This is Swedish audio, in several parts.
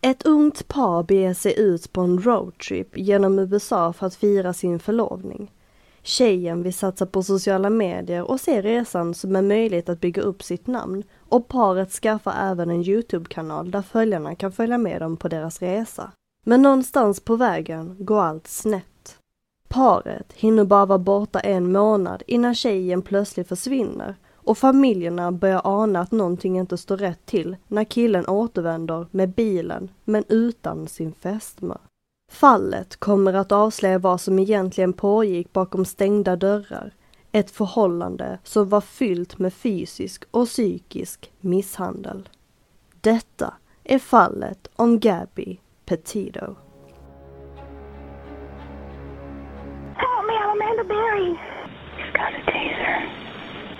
Ett ungt par beger sig ut på en roadtrip genom USA för att fira sin förlovning. Tjejen vill satsa på sociala medier och ser resan som en möjlighet att bygga upp sitt namn och paret skaffar även en Youtube-kanal där följarna kan följa med dem på deras resa. Men någonstans på vägen går allt snett. Paret hinner bara vara borta en månad innan tjejen plötsligt försvinner och familjerna börjar ana att någonting inte står rätt till när killen återvänder med bilen men utan sin fästmö. Fallet kommer att avslöja vad som egentligen pågick bakom stängda dörrar. Ett förhållande som var fyllt med fysisk och psykisk misshandel. Detta är fallet om Gabby Petito. Help me, I'm Amanda Berry. He's got a taser.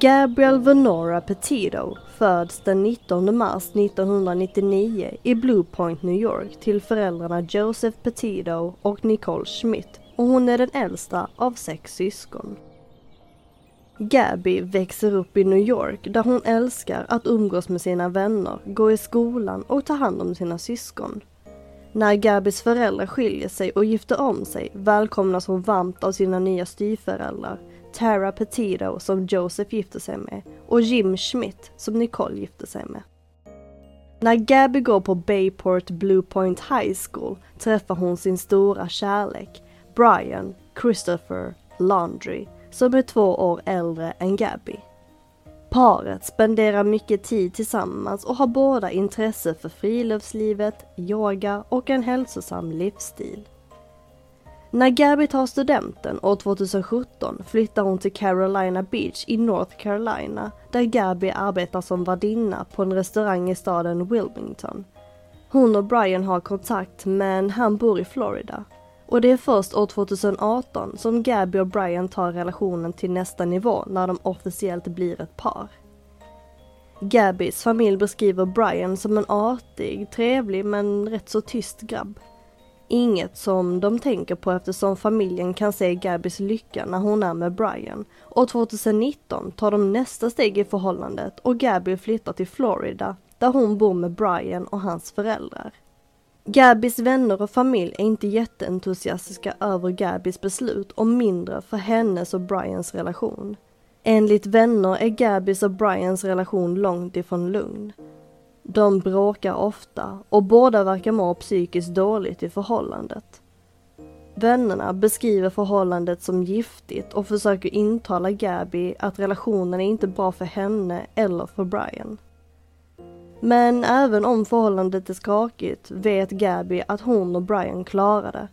Gabriel Venora Petito föds den 19 mars 1999 i Blue Point, New York till föräldrarna Joseph Petito och Nicole Schmidt och hon är den äldsta av sex syskon. Gabby växer upp i New York där hon älskar att umgås med sina vänner, gå i skolan och ta hand om sina syskon. När Gabis föräldrar skiljer sig och gifter om sig välkomnas hon varmt av sina nya styvföräldrar Tara Petito som Joseph gifte sig med och Jim Schmidt som Nicole gifte sig med. När Gabby går på Bayport Blue Point High School träffar hon sin stora kärlek, Brian Christopher Laundry, som är två år äldre än Gabby. Paret spenderar mycket tid tillsammans och har båda intresse för friluftslivet, yoga och en hälsosam livsstil. När Gabby tar studenten år 2017 flyttar hon till Carolina Beach i North Carolina där Gabby arbetar som värdinna på en restaurang i staden Wilmington. Hon och Brian har kontakt men han bor i Florida. Och det är först år 2018 som Gabby och Brian tar relationen till nästa nivå när de officiellt blir ett par. Gabbys familj beskriver Brian som en artig, trevlig men rätt så tyst grabb. Inget som de tänker på eftersom familjen kan se Gabbys lycka när hon är med Brian. Och 2019 tar de nästa steg i förhållandet och Gabby flyttar till Florida där hon bor med Brian och hans föräldrar. Gabis vänner och familj är inte jätteentusiastiska över Gabis beslut och mindre för hennes och Brians relation. Enligt vänner är Gabis och Brians relation långt ifrån lugn. De bråkar ofta och båda verkar må psykiskt dåligt i förhållandet. Vännerna beskriver förhållandet som giftigt och försöker intala Gabi att relationen är inte bra för henne eller för Brian. Men även om förhållandet är skakigt vet Gabby att hon och Brian klarar det.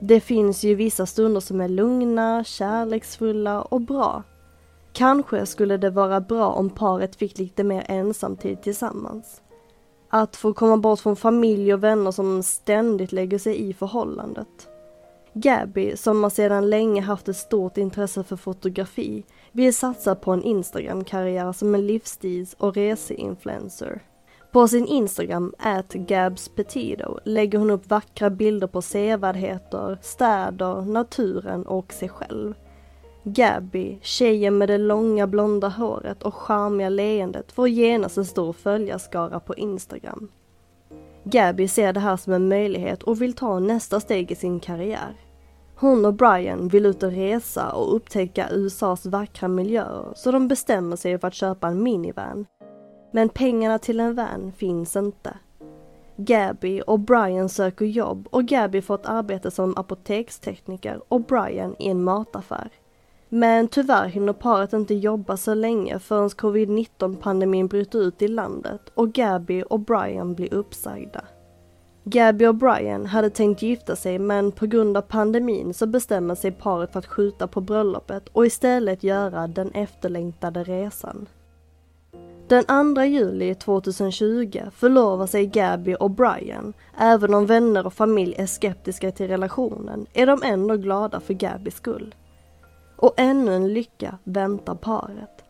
Det finns ju vissa stunder som är lugna, kärleksfulla och bra. Kanske skulle det vara bra om paret fick lite mer ensamtid tillsammans. Att få komma bort från familj och vänner som ständigt lägger sig i förhållandet. Gabby, som har sedan länge haft ett stort intresse för fotografi, vill satsa på en Instagram-karriär som en livsstils och reseinfluencer. På sin Instagram, @gabspetido lägger hon upp vackra bilder på sevärdheter, städer, naturen och sig själv. Gabby, tjejen med det långa blonda håret och charmiga leendet får genast en stor följarskara på Instagram. Gabby ser det här som en möjlighet och vill ta nästa steg i sin karriär. Hon och Brian vill ut och resa och upptäcka USAs vackra miljöer så de bestämmer sig för att köpa en minivan. Men pengarna till en van finns inte. Gabby och Brian söker jobb och Gabby får ett arbete som apotekstekniker och Brian i en mataffär. Men tyvärr hinner paret inte jobba så länge förrän covid-19 pandemin bryter ut i landet och Gabby och Brian blir uppsagda. Gabby och Brian hade tänkt gifta sig men på grund av pandemin så bestämmer sig paret för att skjuta på bröllopet och istället göra den efterlängtade resan. Den 2 juli 2020 förlovar sig Gabby och Brian. Även om vänner och familj är skeptiska till relationen är de ändå glada för Gabbys skull. Och ännu en lycka väntar paret.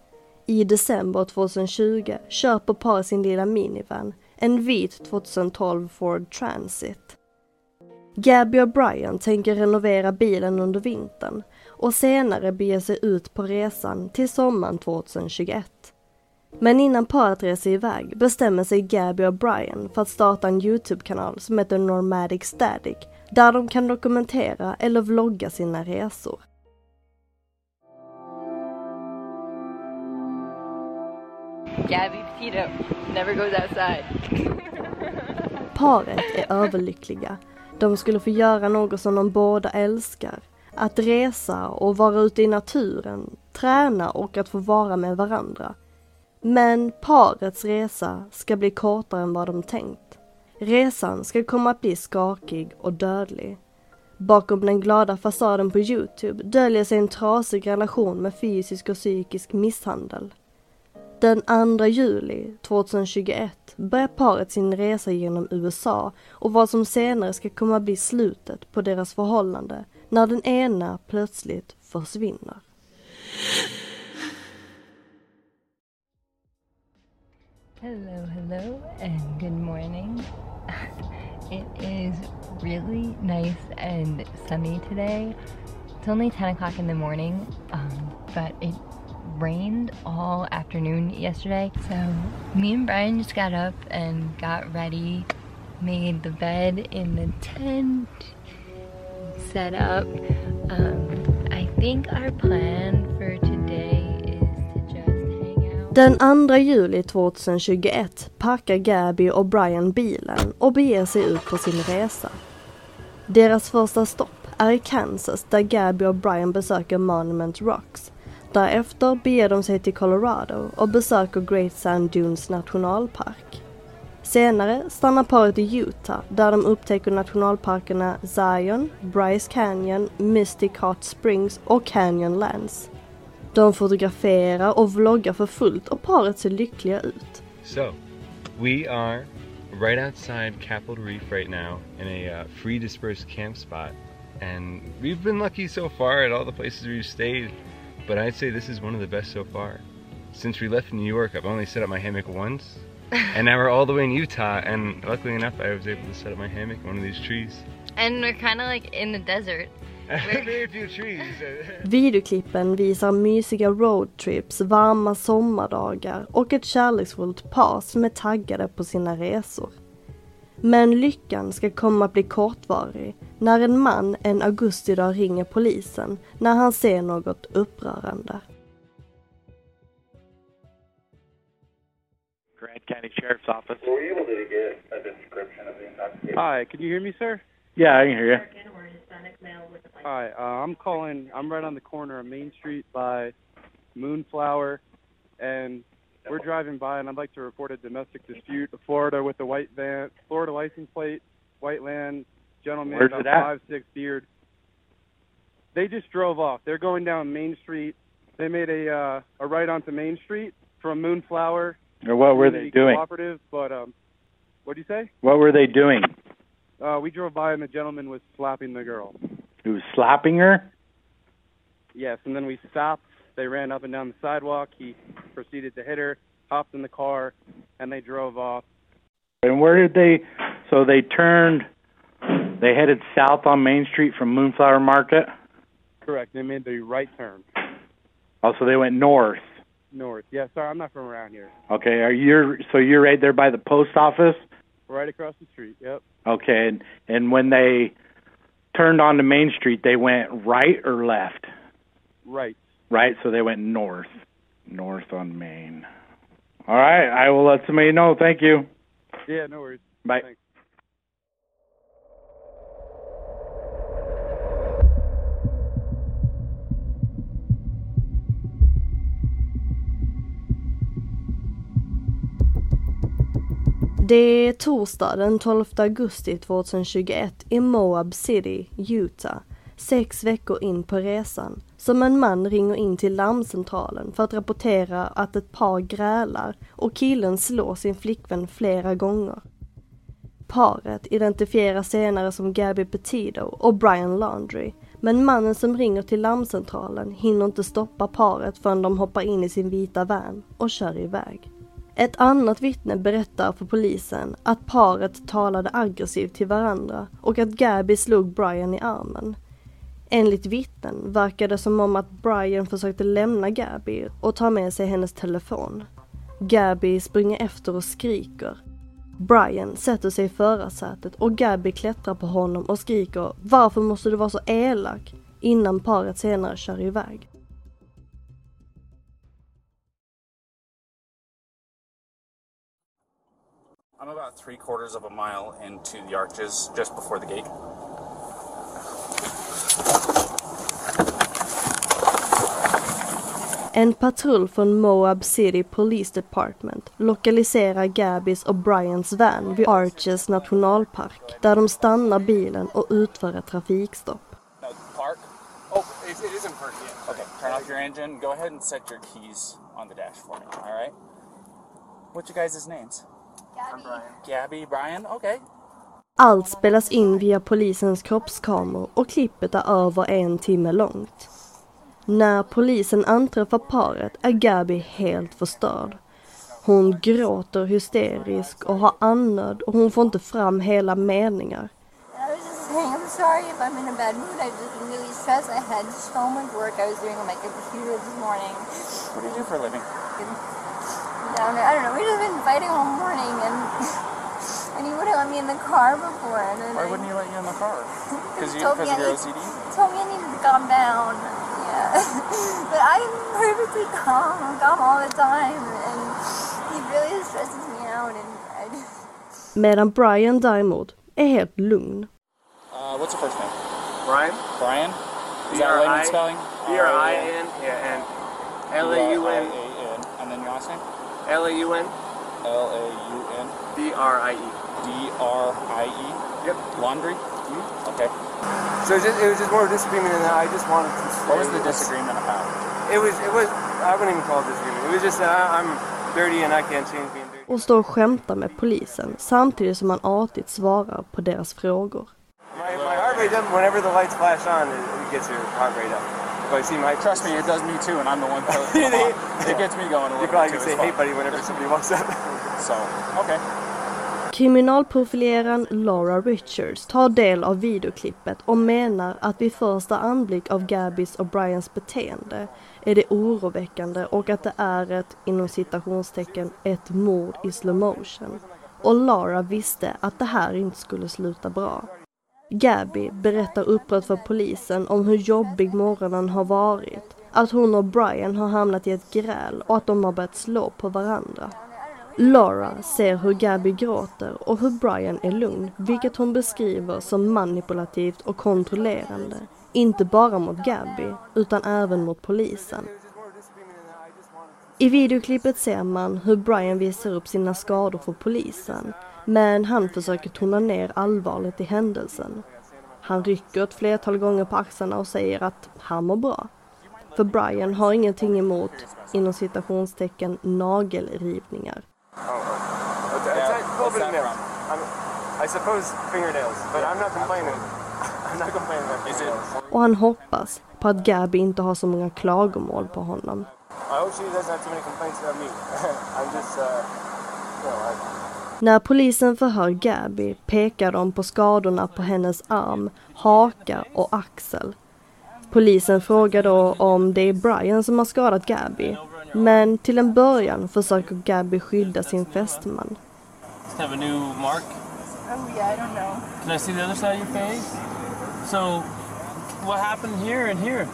I december 2020 köper paret sin lilla minivan, en vit 2012 Ford Transit. Gabby och Brian tänker renovera bilen under vintern och senare bege sig ut på resan till sommaren 2021. Men innan paret reser iväg bestämmer sig Gabby och Brian för att starta en Youtube-kanal som heter Normatic Static där de kan dokumentera eller vlogga sina resor. Gabby Petito never goes outside. Paret är överlyckliga. De skulle få göra något som de båda älskar. Att resa och vara ute i naturen, träna och att få vara med varandra. Men parets resa ska bli kortare än vad de tänkt. Resan ska komma att bli skakig och dödlig. Bakom den glada fasaden på Youtube döljer sig en trasig relation med fysisk och psykisk misshandel. Den 2 juli 2021 börjar paret sin resa genom USA och vad som senare ska komma att bli slutet på deras förhållande när den ena plötsligt försvinner. Hello, hello, and good morning. It is really nice and sunny today. It's only 10 o'clock in the morning, um, but it rained all afternoon yesterday. So me and Brian just got up and got ready, made the bed in the tent, set up. Um, I think our plan for today is to just hang out. Den 2 juli 2021 packar Gabby och Brian bilen och beger sig ut på sin resa. Deras första stopp är i Kansas där Gabby och Brian besöker Monument Rocks Därefter beger de sig till Colorado och besöker Great Sand Dunes nationalpark. Senare stannar paret i Utah där de upptäcker nationalparkerna Zion, Bryce Canyon, Mystic Hot Springs och Canyonlands. De fotograferar och vloggar för fullt och paret ser lyckliga ut. So, we are right outside Capitol Reef right now in a uh, free dispersed camp spot. And we've been lucky so far at all the places we've stayed but I'd say this is one of the best so far. Since we left New York, I've only set up my hammock once, and now we're all the way in Utah, and luckily enough, I was able to set up my hammock in one of these trees. And we're kind of like in the desert. Very few trees. Videoklippen visar mysiga roadtrips, varma sommardagar och ett kärleksfullt par som är taggade på sina resor. Men lyckan ska komma att bli kortvarig när en man en augustidag ringer polisen när han ser något upprörande. Grant County Sheriff's Office. Were you able to get a description of the intoxication? Hi, can you hear me, sir? Yeah, I can hear you. Hi, uh, I'm calling. I'm right on the corner of Main Street by Moonflower, and we're driving by, and I'd like to report a domestic dispute. Florida with a white van, Florida license plate, white land, gentleman Where's about five six beard. They just drove off. They're going down Main Street. They made a uh, a right onto Main Street from Moonflower. Or what were they doing? Cooperative, but um, what do you say? What were they doing? Uh, we drove by and the gentleman was slapping the girl. He was slapping her? Yes, and then we stopped. They ran up and down the sidewalk. He proceeded to hit her, hopped in the car, and they drove off. And where did they? So they turned. They headed south on Main Street from Moonflower Market. Correct. They made the right turn oh, Also, they went north. north. Yeah, sorry, I'm not from around here. Okay, are you? So you're right there by the post office. Right across the street. Yep. Okay, and and when they turned onto Main Street, they went right or left? Right. Right. So they went north, north on Maine. All right, I will let somebody know. Thank you. Yeah, no worries. Bye. Thanks. Det är torsdag den 12 augusti 2021 i Moab City, Utah. Sex veckor in på resan. Som en man ringer in till larmcentralen för att rapportera att ett par grälar och killen slår sin flickvän flera gånger. Paret identifieras senare som Gabby Petito och Brian Laundry. Men mannen som ringer till larmcentralen hinner inte stoppa paret förrän de hoppar in i sin vita van och kör iväg. Ett annat vittne berättar för polisen att paret talade aggressivt till varandra och att Gabby slog Brian i armen. Enligt vittnen verkar det som om att Brian försökte lämna Gabby och ta med sig hennes telefon. Gabby springer efter och skriker. Brian sätter sig i förarsätet och Gabby klättrar på honom och skriker “Varför måste du vara så elak?” innan paret senare kör iväg. I'm about three quarters of a mile into the arches just before the gate. En patrull från Moab City Police Department lokaliserar Gabbys och Brians van vid Arches nationalpark där de stannar bilen och utför ett trafikstopp. Oh, it, it isn't parked yet. Okay, turn off your engine. Go ahead and set your keys on the dash for me. All right. What's your guys' names? Gabby. Gabby, Brian. Okay. Allt spelas in via polisens kroppskameror och klippet är över en timme långt. När polisen anträffar paret är Gabby helt förstörd. Hon gråter hysteriskt och har andnöd och hon får inte fram hela meningar. I was just saying, I'm sorry if I'm in a bad mood. I've just been really stressed. I had so much work I was doing on my computer this morning. What do you do for a living? Down there, I don't know. We've just been fighting all morning, and and he wouldn't let me in the car before. And then Why I- wouldn't he let you in the car? Because you, told me because of your need- OCD. told me I needed to calm down. Yeah, but I'm perfectly calm. I'm calm all the time, and he really stresses me out. And I just, Medan Brian däremot är helt lugn. Uh, what's your first name? Brian? Brian. Is that a layman spelling? B-R-I-N, yeah, and L-A-U-N, B-R-I-A-N. And then your last name? L-A-U-N, L-A-U-N. D-R-I-E. D-R-I-E. Yep. Laundry. Mm-hmm. Okay. So it was, just, it was just more of a disagreement than that. I just wanted to. What was the disagreement about? It was. It was. I wouldn't even call it disagreement. It was just that I, I'm dirty and I can't change being dirty. och står och skämtar med polisen samtidigt som han artigt svarar på deras frågor. My, my heart rate up whenever the lights flash on. It, it gets your heart rate up. If I see my. Trust me, it does me too, and I'm the one. That, it gets me going a You little probably bit can too. say as hey buddy whenever somebody walks up. So, okay. Kriminalprofileraren Laura Richards tar del av videoklippet och menar att vid första anblick av Gabbys och Brians beteende är det oroväckande och att det är ett, inom citationstecken, ett mord i slow motion. Och Laura visste att det här inte skulle sluta bra. Gabby berättar upprört för polisen om hur jobbig morgonen har varit, att hon och Brian har hamnat i ett gräl och att de har börjat slå på varandra. Laura ser hur Gabby gråter och hur Brian är lugn, vilket hon beskriver som manipulativt och kontrollerande. Inte bara mot Gabby, utan även mot polisen. I videoklippet ser man hur Brian visar upp sina skador för polisen, men han försöker tona ner allvaret i händelsen. Han rycker ett flertal gånger på axlarna och säger att han mår bra. För Brian har ingenting emot, inom citationstecken, nagelrivningar. Oh, it's, it's a little bit of nails. I'm, I suppose fingernails, but I'm not complaining. Och han hoppas på att Gabby inte har så många klagomål på honom. När polisen förhör Gabby pekar de på skadorna på hennes arm, haka och axel. Polisen frågar då om det är Brian som har skadat Gabby. Men till en början försöker Gabby skydda sin fästman. Have a new mark? Oh yeah, I don't know. Can I see the other side of your face? So, what happened here and here?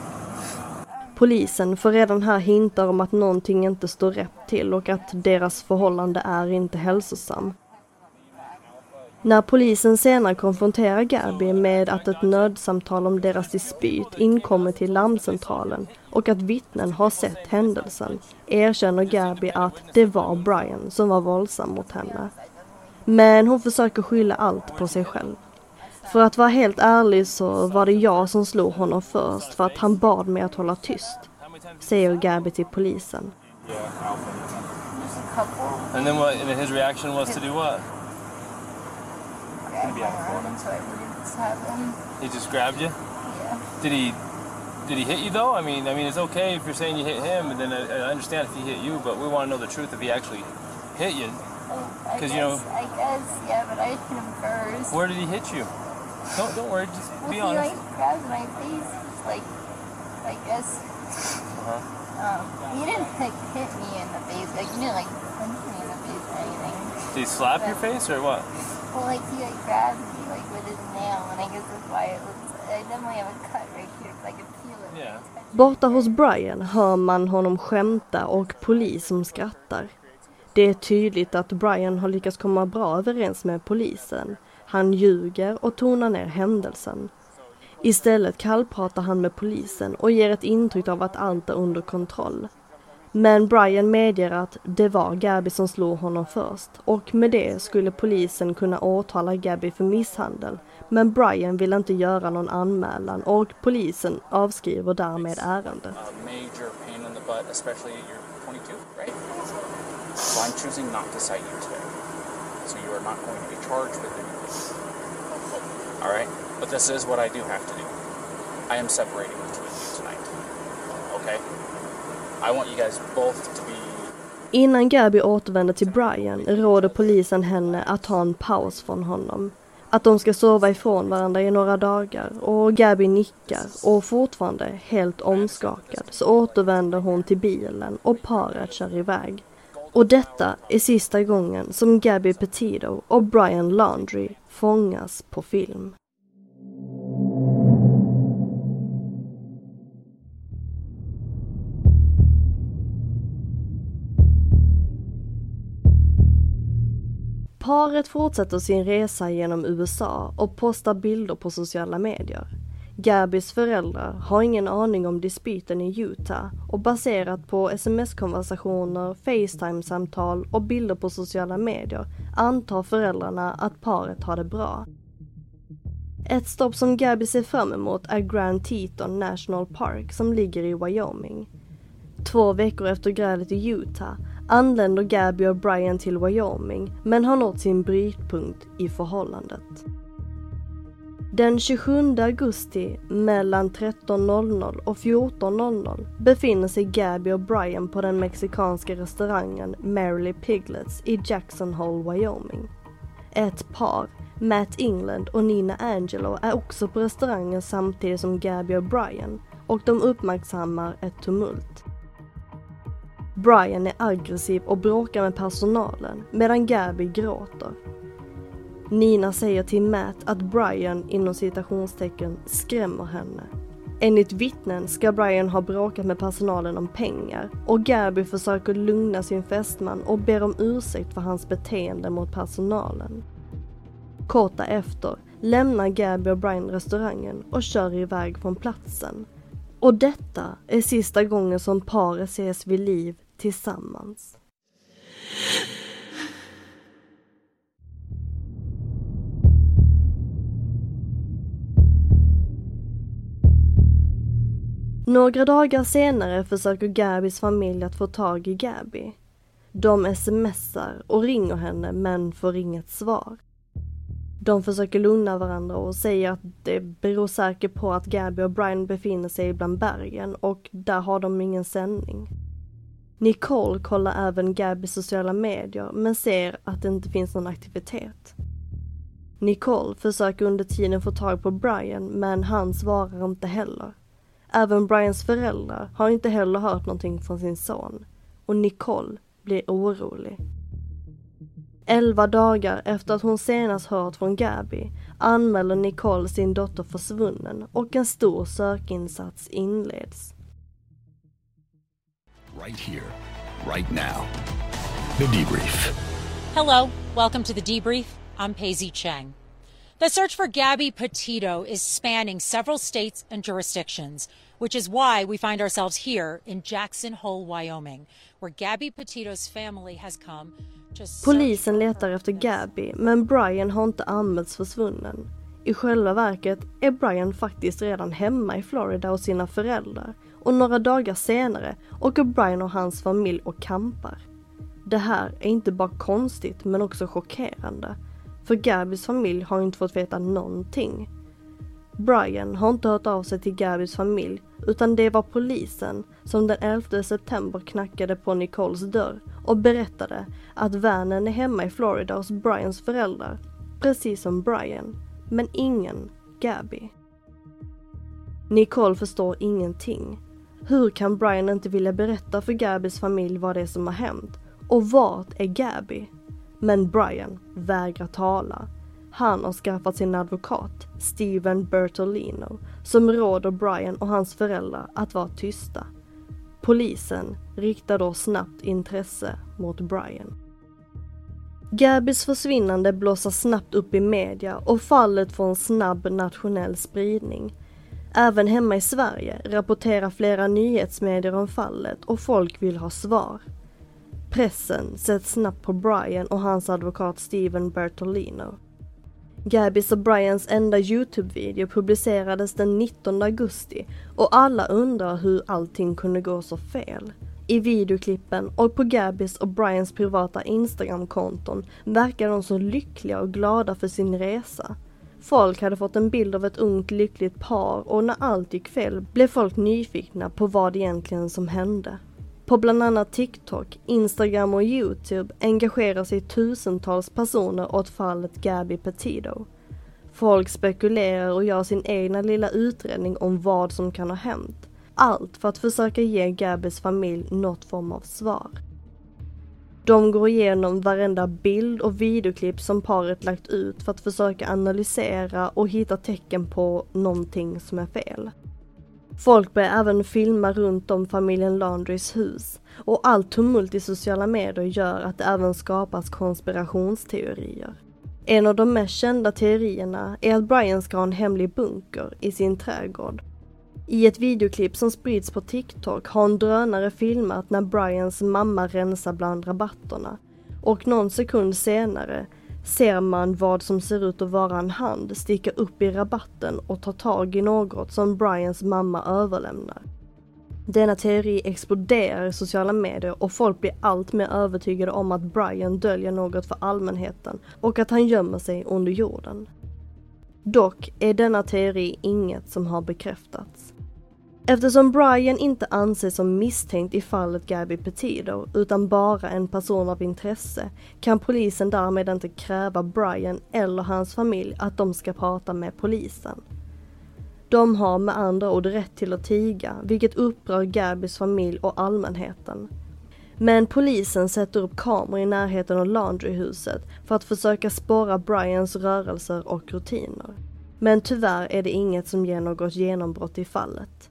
Polisen får redan här hintar om att någonting inte står rätt till och att deras förhållande är inte hälsosam. När polisen senare konfronterar Gabi med att ett nödsamtal om deras dispyt inkommer till larmcentralen och att vittnen har sett händelsen erkänner Gabi att det var Brian som var våldsam mot henne. Men hon försöker skylla allt på sig själv. För att vara helt ärlig så var det jag som slog honom först för att han bad mig att hålla tyst. Säger Gabi till polisen. And then what, and his reaction was to do what? He just grabbed you? Yeah. Did he did he hit you though? I mean, I mean, it's okay if you're saying you hit him, and then I, I understand if he hit you, but we want to know the truth if he actually hit you. Because you know, I guess, yeah, but I hit him first. where did he hit you? Don't don't worry, just well, be he honest. like grabbed my face, like, I guess. Uh-huh. Um, he didn't like hit me in the face, like he didn't like punch me in the face or anything. Did he slap your face or what? Well, like he like grabbed me like with his nail, and I guess that's why it looks. I definitely have a cut right here because I Borta hos Brian hör man honom skämta och polis som skrattar. Det är tydligt att Brian har lyckats komma bra överens med polisen. Han ljuger och tonar ner händelsen. Istället kallpratar han med polisen och ger ett intryck av att allt är under kontroll. Men Brian medger att det var Gabby som slog honom först och med det skulle polisen kunna åtala Gabby för misshandel. Men Brian vill inte göra någon anmälan och polisen avskriver därmed ärendet. major pain in the butt, especially you're 22, right? So I'm choosing not to cite you today. So you are not going to be charged with anything. All right? But this is what I do have to do. I am separating the two of you tonight. Okay? I want you guys both to be Innan Gabby återvänder till Brian råder polisen henne att ta en paus från honom. Att de ska sova ifrån varandra i några dagar och Gabby nickar och fortfarande helt omskakad så återvänder hon till bilen och paret kör iväg. Och detta är sista gången som Gabby Petito och Brian Laundry fångas på film. Paret fortsätter sin resa genom USA och postar bilder på sociala medier. Gabys föräldrar har ingen aning om dispyten i Utah och baserat på sms-konversationer, Facetime-samtal och bilder på sociala medier antar föräldrarna att paret har det bra. Ett stopp som Gabby ser fram emot är Grand Teton National Park som ligger i Wyoming. Två veckor efter grälet i Utah anländer Gabby och Brian till Wyoming men har nått sin brytpunkt i förhållandet. Den 27 augusti mellan 13.00 och 14.00 befinner sig Gabby och Brian på den mexikanska restaurangen Merrily Piglets i Jackson Hole, Wyoming. Ett par, Matt England och Nina Angelo, är också på restaurangen samtidigt som Gabby och Brian och de uppmärksammar ett tumult. Brian är aggressiv och bråkar med personalen medan Gabby gråter. Nina säger till Matt att Brian inom citationstecken skrämmer henne. Enligt vittnen ska Brian ha bråkat med personalen om pengar och Gabby försöker lugna sin fästman och ber om ursäkt för hans beteende mot personalen. Kort därefter lämnar Gabby och Brian restaurangen och kör iväg från platsen. Och detta är sista gången som paret ses vid liv tillsammans. Några dagar senare försöker Gabis familj att få tag i Gabi. De smsar och ringer henne men får inget svar. De försöker lugna varandra och säger att det beror säkert på att Gabi och Brian befinner sig bland bergen och där har de ingen sändning. Nicole kollar även Gabbys sociala medier men ser att det inte finns någon aktivitet. Nicole försöker under tiden få tag på Brian men han svarar inte heller. Även Brians föräldrar har inte heller hört någonting från sin son och Nicole blir orolig. Elva dagar efter att hon senast hört från Gabby anmäler Nicole sin dotter försvunnen och en stor sökinsats inleds. Right here, right now. The debrief. Hello, welcome to the debrief. I'm Paisley Cheng. The search for Gabby Petito is spanning several states and jurisdictions, which is why we find ourselves here in Jackson Hole, Wyoming, where Gabby Petito's family has come to Polisen letar efter Gabby, men Brian har inte anmälts försvunnen. I själva verket är Brian faktiskt redan hemma i Florida hos sina föräldrar och några dagar senare åker Brian och hans familj och campar. Det här är inte bara konstigt men också chockerande. För Gabys familj har inte fått veta någonting. Brian har inte hört av sig till Gabys familj utan det var polisen som den 11 september knackade på Nicoles dörr och berättade att vanen är hemma i Florida hos Brians föräldrar, precis som Brian, men ingen Gabby. Nicole förstår ingenting. Hur kan Brian inte vilja berätta för Gabys familj vad det är som har hänt? Och vart är Gabby? Men Brian vägrar tala. Han har skaffat sin advokat, Steven Bertolino, som råder Brian och hans föräldrar att vara tysta. Polisen riktar då snabbt intresse mot Brian. Gabys försvinnande blåser snabbt upp i media och fallet får en snabb nationell spridning. Även hemma i Sverige rapporterar flera nyhetsmedier om fallet och folk vill ha svar. Pressen sätts snabbt på Brian och hans advokat Steven Bertolino. Gabbys och Brians enda Youtube-video publicerades den 19 augusti och alla undrar hur allting kunde gå så fel. I videoklippen och på Gabbys och Brians privata Instagram-konton verkar de så lyckliga och glada för sin resa. Folk hade fått en bild av ett ungt lyckligt par och när allt gick fel blev folk nyfikna på vad egentligen som hände. På bland annat TikTok, Instagram och Youtube engagerar sig tusentals personer åt fallet Gabby Petito. Folk spekulerar och gör sin egna lilla utredning om vad som kan ha hänt. Allt för att försöka ge Gabbys familj något form av svar. De går igenom varenda bild och videoklipp som paret lagt ut för att försöka analysera och hitta tecken på någonting som är fel. Folk börjar även filma runt om familjen Landrys hus och allt tumult i sociala medier gör att det även skapas konspirationsteorier. En av de mest kända teorierna är att Brian ska ha en hemlig bunker i sin trädgård. I ett videoklipp som sprids på TikTok har en drönare filmat när Brians mamma rensar bland rabatterna och någon sekund senare ser man vad som ser ut att vara en hand sticka upp i rabatten och ta tag i något som Brians mamma överlämnar. Denna teori exploderar i sociala medier och folk blir allt mer övertygade om att Brian döljer något för allmänheten och att han gömmer sig under jorden. Dock är denna teori inget som har bekräftats. Eftersom Brian inte anses som misstänkt i fallet Gabby Petito utan bara en person av intresse kan polisen därmed inte kräva Brian eller hans familj att de ska prata med polisen. De har med andra ord rätt till att tiga, vilket upprör Gabbys familj och allmänheten. Men polisen sätter upp kameror i närheten av Laundryhuset för att försöka spåra Brians rörelser och rutiner. Men tyvärr är det inget som ger något genombrott i fallet.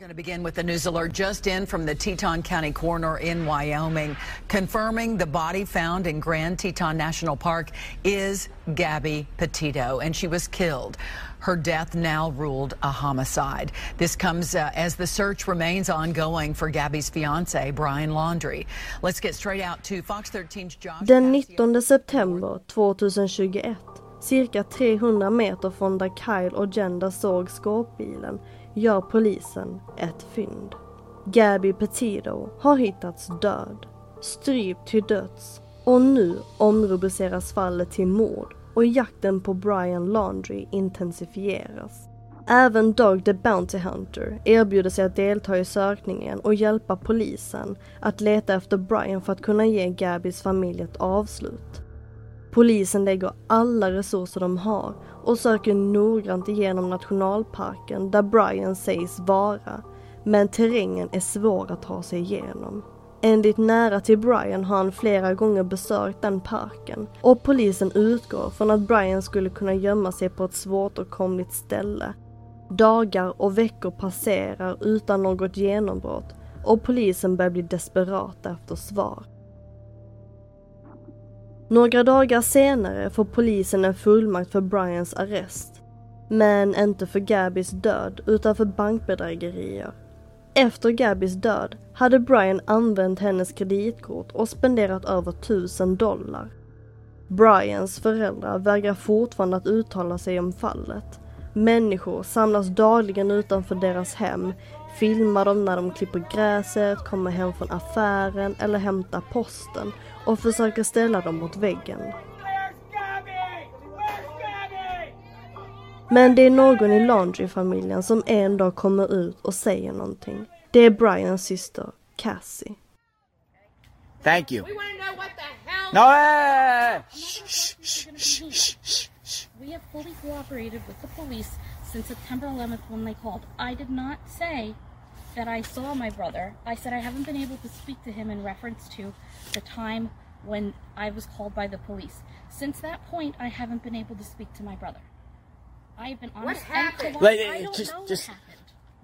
Going to begin with the news alert just in from the Teton County coroner in Wyoming, confirming the body found in Grand Teton National Park is Gabby Petito, and she was killed. Her death now ruled a homicide. This comes uh, as the search remains ongoing for Gabby's fiance, Brian Laundry. Let's get straight out to Fox 13's Josh. Den 19 september 2021, cirka 300 meter från där Kyle och Jenda såg skåpbilen, gör polisen ett fynd. Gabby Petito har hittats död, strypt till döds och nu omrubriceras fallet till mord och jakten på Brian Laundry intensifieras. Även Dog the Bounty Hunter erbjuder sig att delta i sökningen och hjälpa polisen att leta efter Brian för att kunna ge Gabbys familj ett avslut. Polisen lägger alla resurser de har och söker noggrant igenom nationalparken där Brian sägs vara, men terrängen är svår att ta sig igenom. Enligt nära till Brian har han flera gånger besökt den parken och polisen utgår från att Brian skulle kunna gömma sig på ett svåråtkomligt ställe. Dagar och veckor passerar utan något genombrott och polisen börjar bli desperata efter svar. Några dagar senare får polisen en fullmakt för Brians arrest. Men inte för Gabbys död utan för bankbedrägerier. Efter Gabbys död hade Brian använt hennes kreditkort och spenderat över tusen dollar. Brians föräldrar vägrar fortfarande att uttala sig om fallet. Människor samlas dagligen utanför deras hem, filmar dem när de klipper gräset, kommer hem från affären eller hämtar posten och försöker ställa dem mot väggen. Men det är någon i Laundry-familjen som en dag kommer ut och säger någonting. Det är Brians syster, Cassie. Thank you. No. We have fully cooperated with the police since September 11th when they called. I did not say that I saw my brother. I said I haven't been able to speak to him in reference to the time when I was called by the police. Since that point, I haven't been able to speak to my brother. I've been honest. and happened? polite. Like, I don't just- know what happened.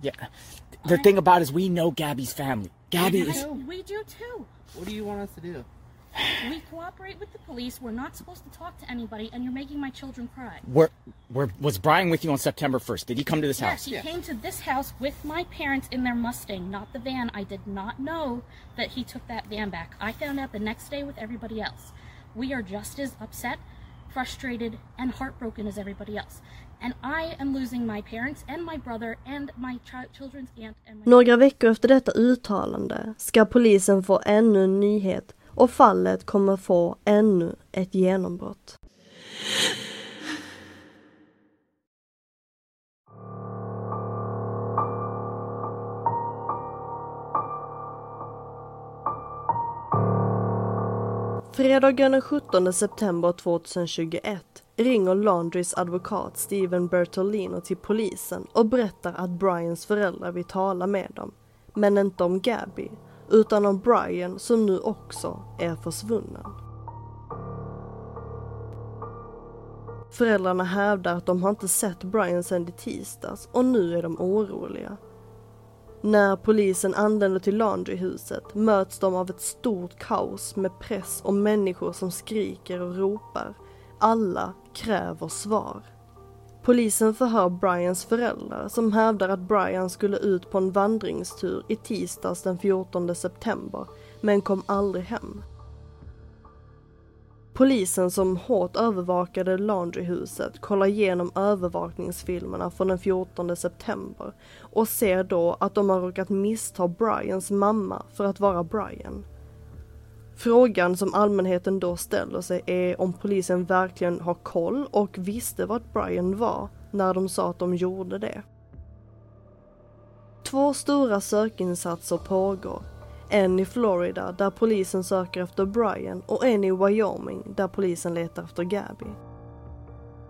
Yeah. The thing about it is we know Gabby's family. Gabby we is. do, we do too. What do you want us to do? We cooperate with the police. We're not supposed to talk to anybody, and you're making my children cry. Where, where was Brian with you on September 1st? Did he come to this yes, house? he came to this house with my parents in their Mustang, not the van. I did not know that he took that van back. I found out the next day with everybody else. We are just as upset, frustrated, and heartbroken as everybody else. And I am losing my parents and my brother and my children's aunt and my Några veckor efter detta uttalande ska polisen få ännu en nyhet och fallet kommer få ännu ett genombrott. Fredagen den 17 september 2021 ringer Laundries advokat Steven Bertolino till polisen och berättar att Brians föräldrar vill tala med dem. Men inte om Gabby, utan om Brian som nu också är försvunnen. Föräldrarna hävdar att de har inte sett Brian sedan i tisdags och nu är de oroliga. När polisen anländer till Laundryhuset möts de av ett stort kaos med press och människor som skriker och ropar. Alla kräver svar. Polisen förhör Brians föräldrar som hävdar att Brian skulle ut på en vandringstur i tisdags den 14 september men kom aldrig hem. Polisen som hårt övervakade Laundryhuset kollar igenom övervakningsfilmerna från den 14 september och ser då att de har råkat missta Brians mamma för att vara Brian. Frågan som allmänheten då ställer sig är om polisen verkligen har koll och visste vart Brian var när de sa att de gjorde det. Två stora sökinsatser pågår. En i Florida där polisen söker efter Brian och en i Wyoming där polisen letar efter Gabby.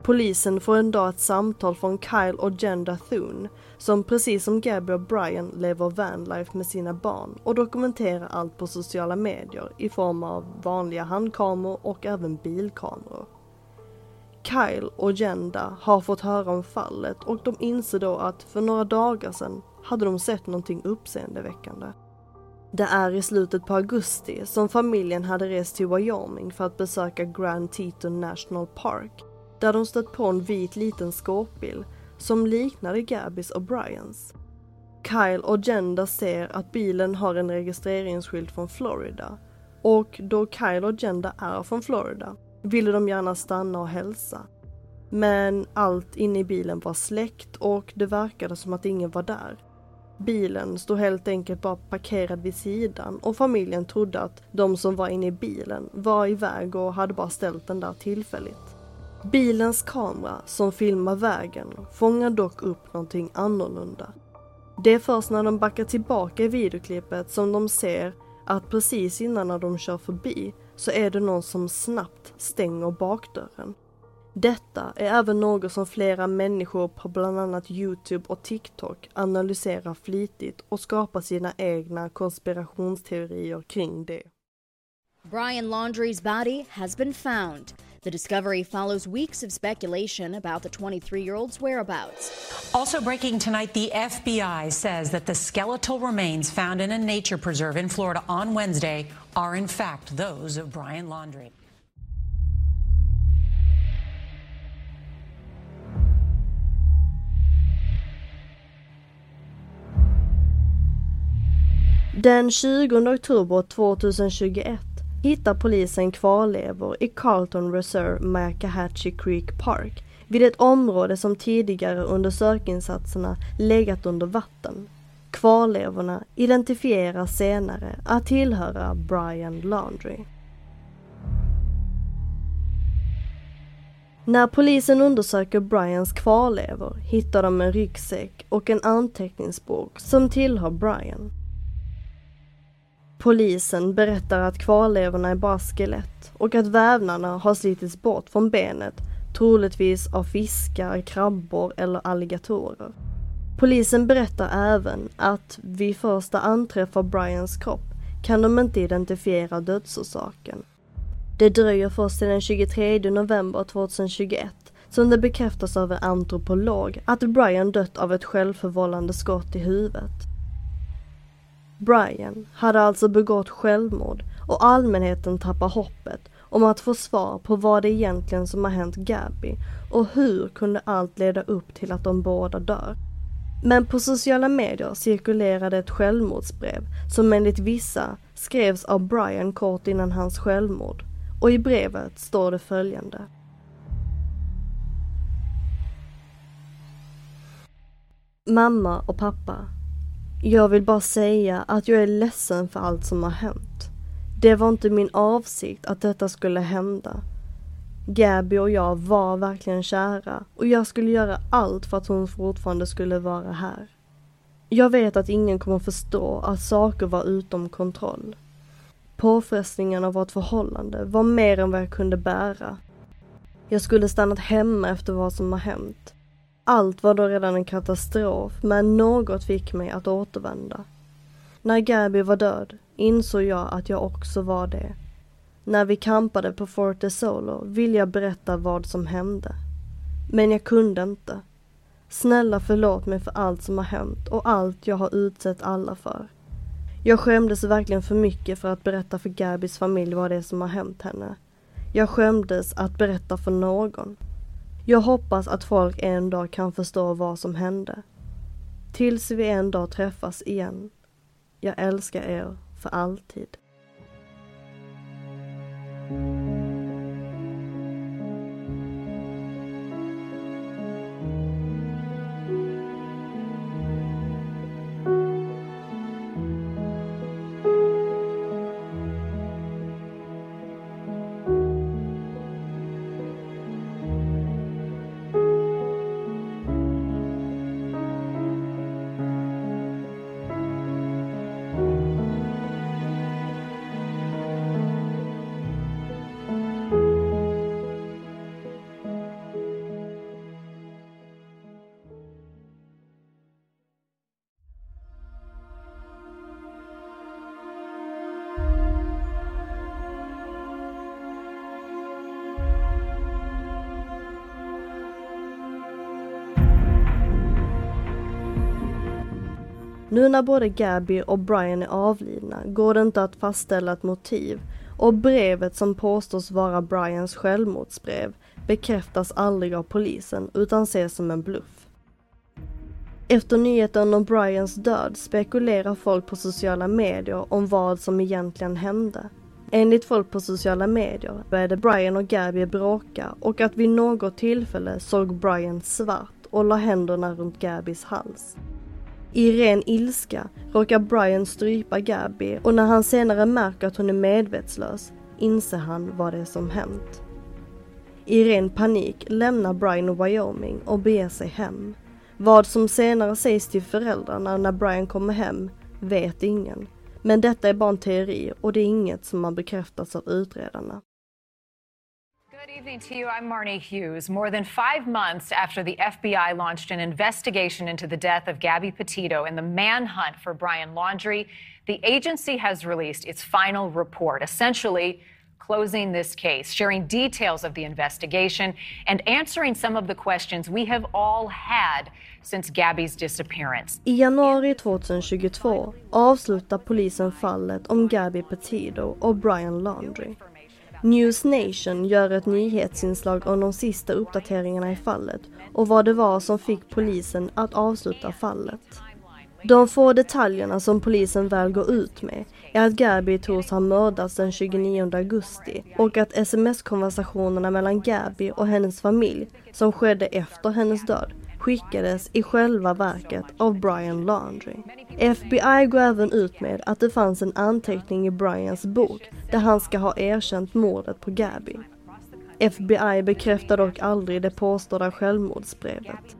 Polisen får en dag ett samtal från Kyle och Jenda Thune som precis som Gabby och Brian lever vanlife med sina barn och dokumenterar allt på sociala medier i form av vanliga handkameror och även bilkameror. Kyle och Jenda har fått höra om fallet och de inser då att för några dagar sedan hade de sett någonting uppseendeväckande. Det är i slutet på augusti som familjen hade rest till Wyoming för att besöka Grand Teton National Park där de stött på en vit liten skåpbil som liknade Gabis och Brians. Kyle och Jenda ser att bilen har en registreringsskylt från Florida och då Kyle och Jenda är från Florida ville de gärna stanna och hälsa. Men allt inne i bilen var släckt och det verkade som att ingen var där. Bilen stod helt enkelt bara parkerad vid sidan och familjen trodde att de som var inne i bilen var iväg och hade bara ställt den där tillfälligt. Bilens kamera som filmar vägen fångar dock upp någonting annorlunda. Det är först när de backar tillbaka i videoklippet som de ser att precis innan när de kör förbi så är det någon som snabbt stänger bakdörren. Detta är även något som flera människor på bland annat Youtube och TikTok analyserar flitigt och skapar sina egna konspirationsteorier kring det. Brian Laundrie's body has been found. The discovery follows weeks of speculation about the 23 year old's whereabouts. Also breaking tonight, the FBI says that the skeletal remains found in a nature preserve in Florida on Wednesday are, in fact, those of Brian Laundrie. Den 20 oktober 2021 hittar polisen kvarlevor i Carlton Reserve Macahatchee Creek Park vid ett område som tidigare under sökinsatserna legat under vatten. Kvarlevorna identifieras senare att tillhöra Brian Laundry. När polisen undersöker Brians kvarlevor hittar de en ryggsäck och en anteckningsbok som tillhör Brian. Polisen berättar att kvarlevorna är bara skelett och att vävnaderna har slitits bort från benet, troligtvis av fiskar, krabbor eller alligatorer. Polisen berättar även att vid första anträff av Brians kropp kan de inte identifiera dödsorsaken. Det dröjer först till den 23 november 2021 som det bekräftas av en antropolog att Brian dött av ett självförvållande skott i huvudet. Brian hade alltså begått självmord och allmänheten tappar hoppet om att få svar på vad det egentligen som har hänt Gabby och hur kunde allt leda upp till att de båda dör. Men på sociala medier cirkulerade ett självmordsbrev som enligt vissa skrevs av Brian kort innan hans självmord och i brevet står det följande. Mamma och pappa jag vill bara säga att jag är ledsen för allt som har hänt. Det var inte min avsikt att detta skulle hända. Gabby och jag var verkligen kära och jag skulle göra allt för att hon fortfarande skulle vara här. Jag vet att ingen kommer förstå att saker var utom kontroll. Påfrestningen av vårt förhållande var mer än vad jag kunde bära. Jag skulle stannat hemma efter vad som har hänt. Allt var då redan en katastrof, men något fick mig att återvända. När Gabby var död insåg jag att jag också var det. När vi kampade på Forte Solo ville jag berätta vad som hände. Men jag kunde inte. Snälla förlåt mig för allt som har hänt och allt jag har utsett alla för. Jag skämdes verkligen för mycket för att berätta för Gabys familj vad det är som har hänt henne. Jag skämdes att berätta för någon. Jag hoppas att folk en dag kan förstå vad som hände. Tills vi en dag träffas igen. Jag älskar er för alltid. Nu när både Gabby och Brian är avlidna går det inte att fastställa ett motiv och brevet som påstås vara Brians självmordsbrev bekräftas aldrig av polisen utan ses som en bluff. Efter nyheten om Brians död spekulerar folk på sociala medier om vad som egentligen hände. Enligt folk på sociala medier började Brian och Gabby bråka och att vid något tillfälle såg Brian svart och la händerna runt Gabbys hals. I ren ilska råkar Brian strypa Gabby och när han senare märker att hon är medvetslös inser han vad det är som hänt. I ren panik lämnar Brian Wyoming och beger sig hem. Vad som senare sägs till föräldrarna när Brian kommer hem vet ingen. Men detta är bara en teori och det är inget som har bekräftats av utredarna. Good evening to you. I'm Marnie Hughes. More than five months after the FBI launched an investigation into the death of Gabby Petito and the manhunt for Brian Laundrie, the agency has released its final report, essentially closing this case, sharing details of the investigation, and answering some of the questions we have all had since Gabby's disappearance. I januari 2022 avslutar polisen fallet om Gabby Petito och Brian Laundrie. News Nation gör ett nyhetsinslag om de sista uppdateringarna i fallet och vad det var som fick polisen att avsluta fallet. De få detaljerna som polisen väl går ut med är att Gabby tros ha mördats den 29 augusti och att sms-konversationerna mellan Gabby och hennes familj, som skedde efter hennes död, skickades i själva verket av Brian Laundry. FBI går även ut med att det fanns en anteckning i Brians bok där han ska ha erkänt mordet på Gabby. FBI bekräftar dock aldrig det påstådda självmordsbrevet.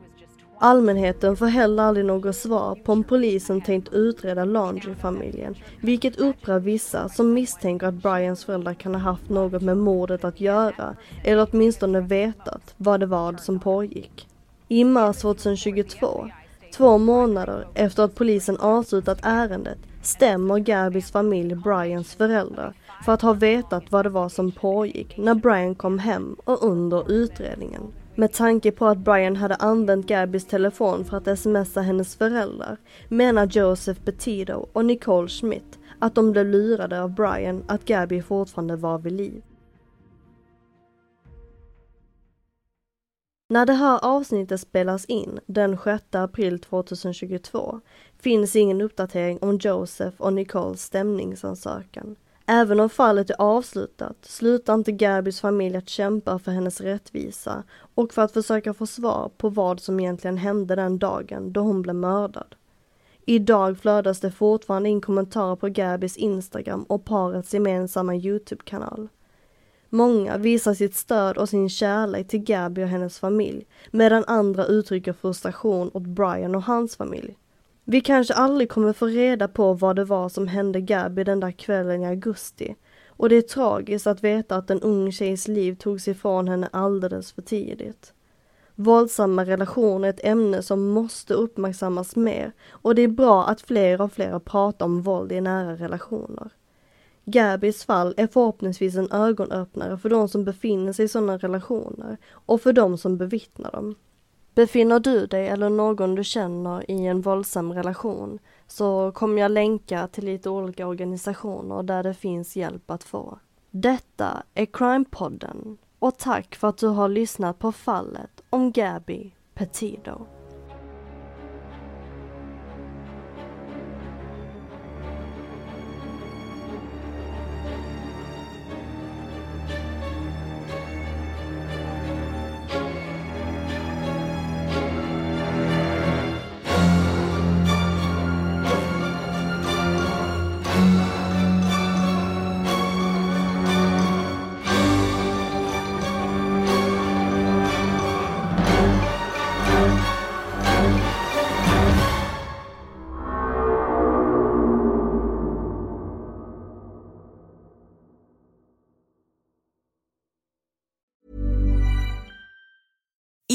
Allmänheten får heller aldrig något svar på om polisen tänkt utreda Laundry-familjen, vilket upprör vissa som misstänker att Brians föräldrar kan ha haft något med mordet att göra, eller åtminstone vetat vad det var som pågick. I mars 2022, två månader efter att polisen avslutat ärendet, stämmer Gabys familj Brians föräldrar för att ha vetat vad det var som pågick när Brian kom hem och under utredningen. Med tanke på att Brian hade använt Gabys telefon för att smsa hennes föräldrar menar Joseph Petito och Nicole Schmidt att de blev lurade av Brian att Gabby fortfarande var vid liv. När det här avsnittet spelas in den 6 april 2022 finns ingen uppdatering om Joseph och Nicoles stämningsansökan. Även om fallet är avslutat slutar inte Gabys familj att kämpa för hennes rättvisa och för att försöka få svar på vad som egentligen hände den dagen då hon blev mördad. Idag flödas det fortfarande in kommentarer på Gabys Instagram och parets gemensamma Youtube-kanal. Många visar sitt stöd och sin kärlek till Gabby och hennes familj medan andra uttrycker frustration åt Brian och hans familj. Vi kanske aldrig kommer få reda på vad det var som hände Gabby den där kvällen i augusti. Och det är tragiskt att veta att en ung tjejs liv togs ifrån henne alldeles för tidigt. Våldsamma relationer är ett ämne som måste uppmärksammas mer och det är bra att fler och fler pratar om våld i nära relationer. Gabis fall är förhoppningsvis en ögonöppnare för de som befinner sig i sådana relationer och för de som bevittnar dem. Befinner du dig eller någon du känner i en våldsam relation så kommer jag länka till lite olika organisationer där det finns hjälp att få. Detta är Crime-podden och tack för att du har lyssnat på fallet om Gabby Petito.